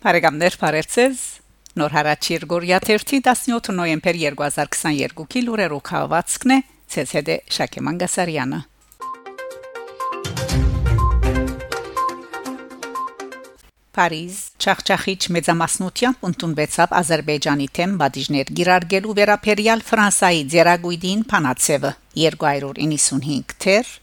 Բարեկամներ Փարեվցես Նոր հարաճ Երգորիա 17 նոյեմբեր 2022-ի լուրերով քաղվածքն է ՑՍԴ Շակե Մանգասարյանը Փարիզ Չախչախիչ մեծամասնությամբ ընդունվեցավ Ադրբեջանի թեմ բաժներ գիրարգելու վերապերյալ Ֆրանսայի ձերագույդին Փանացևը 295 թեր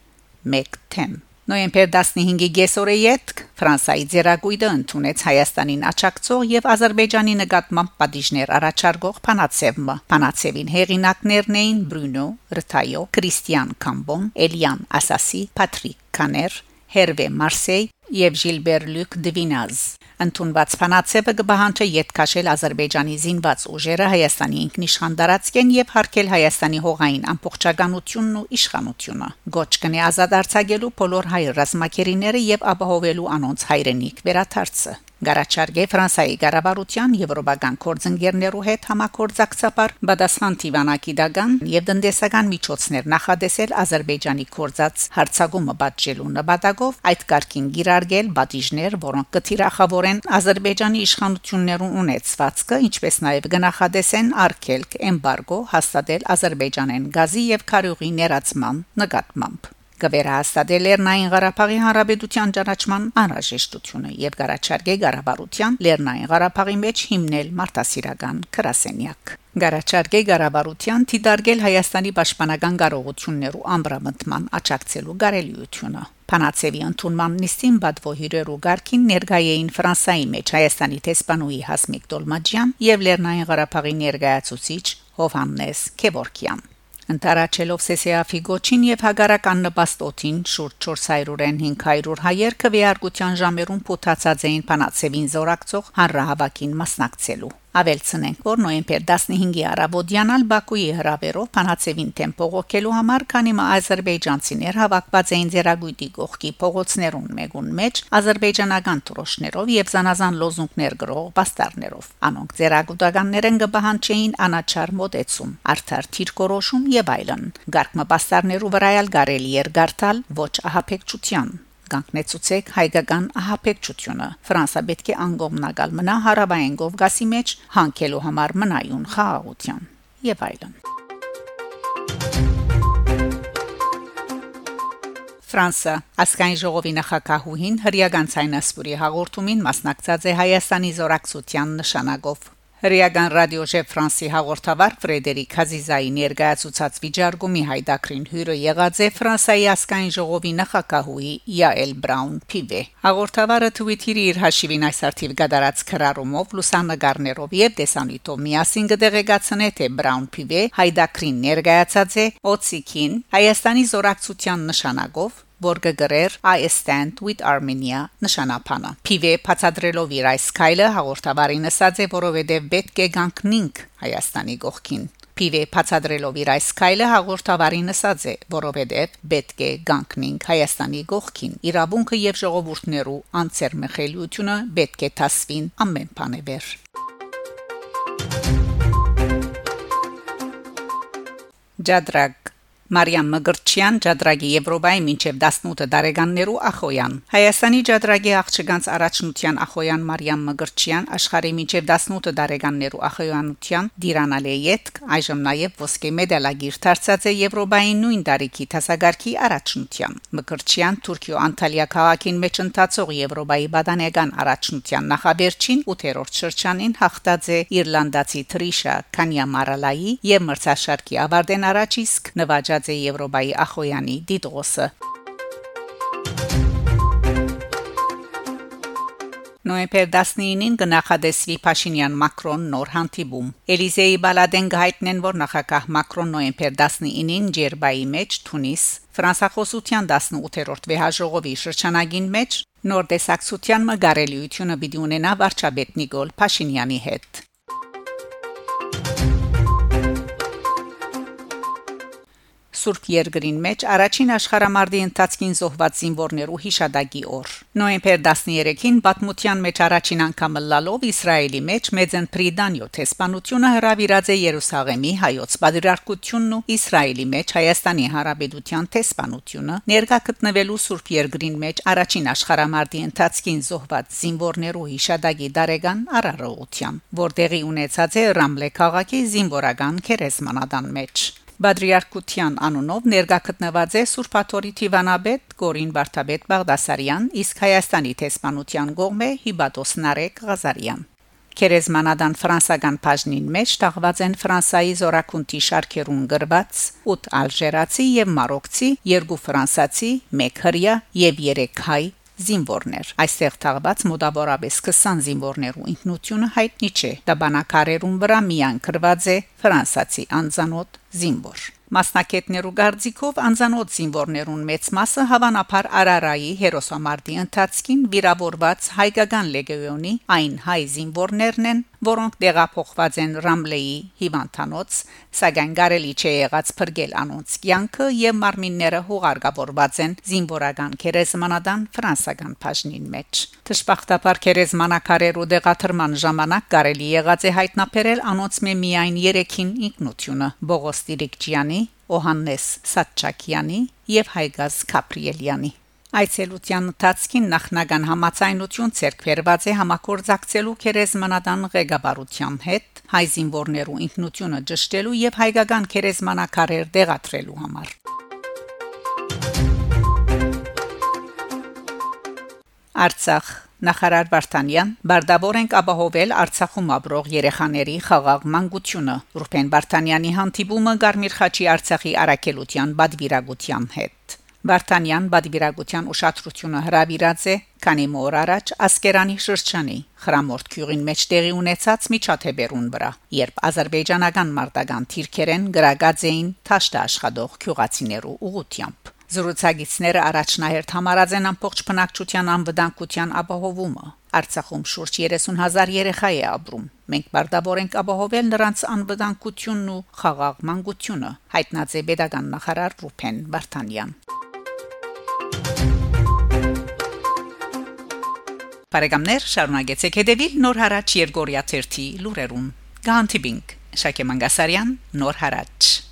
1 թեմ Նոյեմբեր 15-ի գեսորե յետք Ֆրանսայի ձերագույդը ընդունեց Հայաստանին աչակցող եւ Ադրբեջանի նկատմամբ պատիժներ առաջարկող Փանացևը։ Փանացևին հեղինակներն էին Բրունո Ռթայո, Քրիստիան Կամբոն, Էլիան Ասասի, Պատրիկ Կաներ, Հերվե Մարսեյ եւ Ժիլբեր Լյուկ Դվինազ Անտունված փանացեվը կբահանջը յետ քաշել Ադրբեջանի զինված ուժերը Հայաստանի ինքնիշխան դարածքեն եւ հարկել Հայաստանի հողային ամբողջականությունն ու իշխանությունը։ Գոչ կնի ազատ արձակելու բոլոր հայ ռազմակերիները եւ ապահովելու անոնց հայրենիք վերաթարցը։ Գարաչարգե Ֆրանսայի ղարավարության եվրոպական կորձընկերներու հետ համակորձակցաբար բադասխան Տիվանակի դագան եւ դնդեսական միջոցներ նախադեսել Ադրբեջանի կորձած հարցագումը պատժելու նպատակով այդ կարգին գիրարգել բադիժներ, որոնք կթիրախավորեն Ադրբեջանի իշխանություններուն ունեցվածքը, ինչպես նաեւ գնահատեսեն արկելք էմբարգո հաստատել Ադրբեջանեն գազի եւ քարյուղի ներածման նկատմամբ կվերահաստատել Լեռնային Ղարաբաղի Հանրապետության ճանաչման անհրաժեշտությունը եւ Ղարաչարգե Ղարաբարության Լեռնային Ղարաբաղի մեջ հիմնել մարտահրավերական քրասենյակ։ Գարաչարգե Ղարաբարության դիդարգել Հայաստանի պաշտպանական կարողություններու ամբրամտման աճակցելու կարելիությունը։ Փանացեվի ընդունման նիստին բադվո հյուրերու ղարքին ներգայեին Ֆրանսայի մեջ Հայաստանի տեսփանուի Հասմիկ Դոլմաջյան եւ Լեռնային Ղարաբաղի ներգայացուցիչ Հովհաննես Քևորքյան Ընտարաչելով Սեսեաֆի գոչին եւ հագարական նպաստոտին շուրջ 400-ին 500 հայեր քվեարկության ժամերուն փոթացած էին Փանացևին զորակցող հանրահավաքին մասնակցելու Ավելցնենք, որ նոյեմբեր 15-ի արաբոդյանալ Բաքուի հրավերով Փանացևին թեմ փողոքելու համար, քանի մա ազերբայջանցիներ հավաքված էին Ձերագույտի գողքի փողոցներուն մեգուն մեջ ազերբայջանական թրոշներով եւ զանազան լոզունգներ գրող բաստարներով։ Անոնք Ձերագուտականներ են գբահանչեին անաչար մոտեցում, արդար թիրկորոշում եւ այլն։ Գարկմա բաստարներու վրայալ գարելի էր գարտալ ոչ ահապեկչության Գանկնեցուցեք հայկական ահապեկչությունը։ Ֆրանսա պետք է անգոմնալ մնա հարավային Կովկասի մեջ հանքելու համար մնայուն խաղաղության եւ այլն։ Ֆրանսա ասկայն ժողովի նախակահուհին հրյական ցայնասպուրի հաղորդումին մասնակցած է Հայաստանի զորակցության նշանագով Հրեական ռադիոժե Ֆրանսի հաղորդավար Ֆրեդերիկ Հազիզայի ներկայացուցած վիճարկումի հայդակրին հյուրը եղած է Ֆրանսայի ասկային ժողովի նախակահուի Յաել Բրաուն Փիվե։ Հաղորդավարը Twitter-ի իր հաշիվին այս արդիվ գդարած քրարումով լուսանգարներով եւ տեսանյութով միասին կդեղեկացնե թե Բրաուն Փիվե հայդակրին ներկայացած է Օցիկին Հայաստանի զորակցության նշանակով որ գգրեր I stand with Armenia նշանապանը։ Փիվե բացադրելով իր այս քայլը հաղորդավարին ասաց է, որովհետև պետք է գանքնինք Հայաստանի գողքին։ Փիվե բացադրելով իր այս քայլը հաղորդավարին ասաց է, որովհետև պետք է գանքնինք Հայաստանի գողքին։ Իրավունքը եւ ժողովուրդներու անցեր մխելիությունը պետք է տասվին ամեն բանևեր։ Ջադրակ Մարիամ Մգրչյան Ջադրագի Եվրոպայի մինչև 18 տարեկաններու Ախոյան Հայաստանի Ջադրագի աղջկանց առաջնության Ախոյան Մարիամ Մգրչյան աշխարհի մինչև 18 տարեկաններու Ախոյանության Դիրանալեյետ այժմ նաև ոսկե մեդալագիր դարձած է Եվրոպայի նույն տարիքի տասագարքի առաջնության Մգրչյան Թուրքիո Անտալիա քաղաքին մեջ ընթացող Եվրոպայի բադանեգան առաջնության նախաբերչին 8-րդ շրջանին հաղթած է Իռլանդացի Տրիշա Կանյամարալայի եւ մրցաշարքի ավարտեն առաջ իսկ նվաճ նշած է Եվրոպայի Ախոյանի դիտողը Նոյեմբեր 19-ին կնախադեսվի Փաշինյան Մակրոն նոր հանդիպում։ Էլիզեի բալադեն գայտնեն, որ նախագահ Մակրոն նոյեմբեր 19-ին Ջերբայի մեջ Թունիս ֆրանսախոսության 18-րդ վեհաժողովի շրջանագին մեջ նոր տեսակցության մգարելիությունը պիտի ունենա վարչապետ Նիկոլ Փաշինյանի հետ։ Սուրբ Երգրին մեջ առաջին աշխարհամարտի ընթացքին զոհված զինվորներու հիշադակի օր։ Նոյեմբեր 13-ին պատմության մեջ առաջին անգամ լալով Իսրայելի մեջ Մեծեն Պրիդանյո տեսփանությունը հրավիրած է Երուսաղեմի հայոց պատրիարքությունն ու Իսրայելի մեջ Հայաստանի Հանրապետության տեսփանությունը ներկա գտնվելու Սուրբ Երգրին մեջ առաջին աշխարհամարտի ընթացքին զոհված զինվորներու հիշադակի դարեգան արարողությամբ, որտեղի ունեցած է Ռամլե քաղաքի զինվորական քերեսմանադան մեջ։ Բադրիարքության անունով ներկա գտնված է Սուրբաթորի Տիվանաբեդ Գորին Վարդապետ Բաղդասարյան, իսկ Հայաստանի տեսփանության գողմե Հիբատոս Նարեկ Ղազարյան։ Կերեզմանադան ֆրանսական բաժնին մեջ տաղված են Ֆրանսայի զորակունտի շարքերուն գրված 8 ալժերացի եւ մարոկցի, 2 ֆրանսացի, 1 հրյա եւ 3 հայ զինվորներ։ Այստեղ թաղված մոտավորապես 20 զինվորներու ինքնությունը հայտնի չէ։ Դա բանակարերուն վրա միան գրված է ֆրանսացի անձանոտ զինվոր։ Մասնակետներու գարձիկով անձանոց զինվորներուն մեծ մասը հավանաբար Արարայի հերոսամարտի ընթացքին վիրավորված հայկական լեգիոնի այն հայ զինվորներն են, որոնք տեղափոխված են Ռամլեի հիվանդանոց, սակայն կարելի չէ եղած փրկել անոնց կյանքը եւ մարմինները հուղարկավորված են զինվորական քերեզմանադան ֆրանսական բաժնին մեջ։ Տշպախտապար քերեզմանակարերու դեղաթրման ժամանակ կարելի եղած է հայտնաբերել անոնց մե միայն 3-ին ինքնությունը՝ Բողոս Տիրիկչյանի, Օհաննես Սատչակյանի եւ Հայգազ Կապրիելյանի։ Այցելության ընթացքին նախնական համացայնություն ցերկվերված է համակորձակցելու քերեզմանադան ղեկավարության հետ հայ զինվորներու ինքնությունը ճշտելու եւ հայկական քերեզմանակարեր դեղատրելու համար։ Արցախ Նախարար Վարդանյան բարդավոր ենք ապահովել Արցախում ապրող երեխաների խաղաղ մանկությունը Ռուբեն Վարդանյանի հանդիպումը Գարմիր Խաչի Արցախի արակելության բադվիրագության հետ Վարդանյան բադվիրագության ուշադրությունը հրավիրած է քանի մոր առաջ Ասկերանի շրջանի խրամորդ քյուրին մեջ տեղի ունեցած միջաթեբերուն վրա երբ ազերբայջանական մարտական թիրքերեն գրագած էին թաշտա աշխատող քյուղացիներու ուղությամբ Զրուցակիցները առաջնահերթ համարած են ամբողջ բնակչության անվտանգության ապահովումը Արցախում շուրջ 30000 երեխա է ապրում։ Մենք բարդավոր ենք ապահովել նրանց անվտանգությունն ու խաղաղ մանկությունը, հայտնած է pedagogan նախարար Ռուփեն Վարդանյան։ Բարեկամներ, շարունակեցեք հետևել Նոր հարաճ Երգորիա 1-ի լուրերուն։ Գանտիբինգ Շակե Մանգասարյան, Նոր հարաճ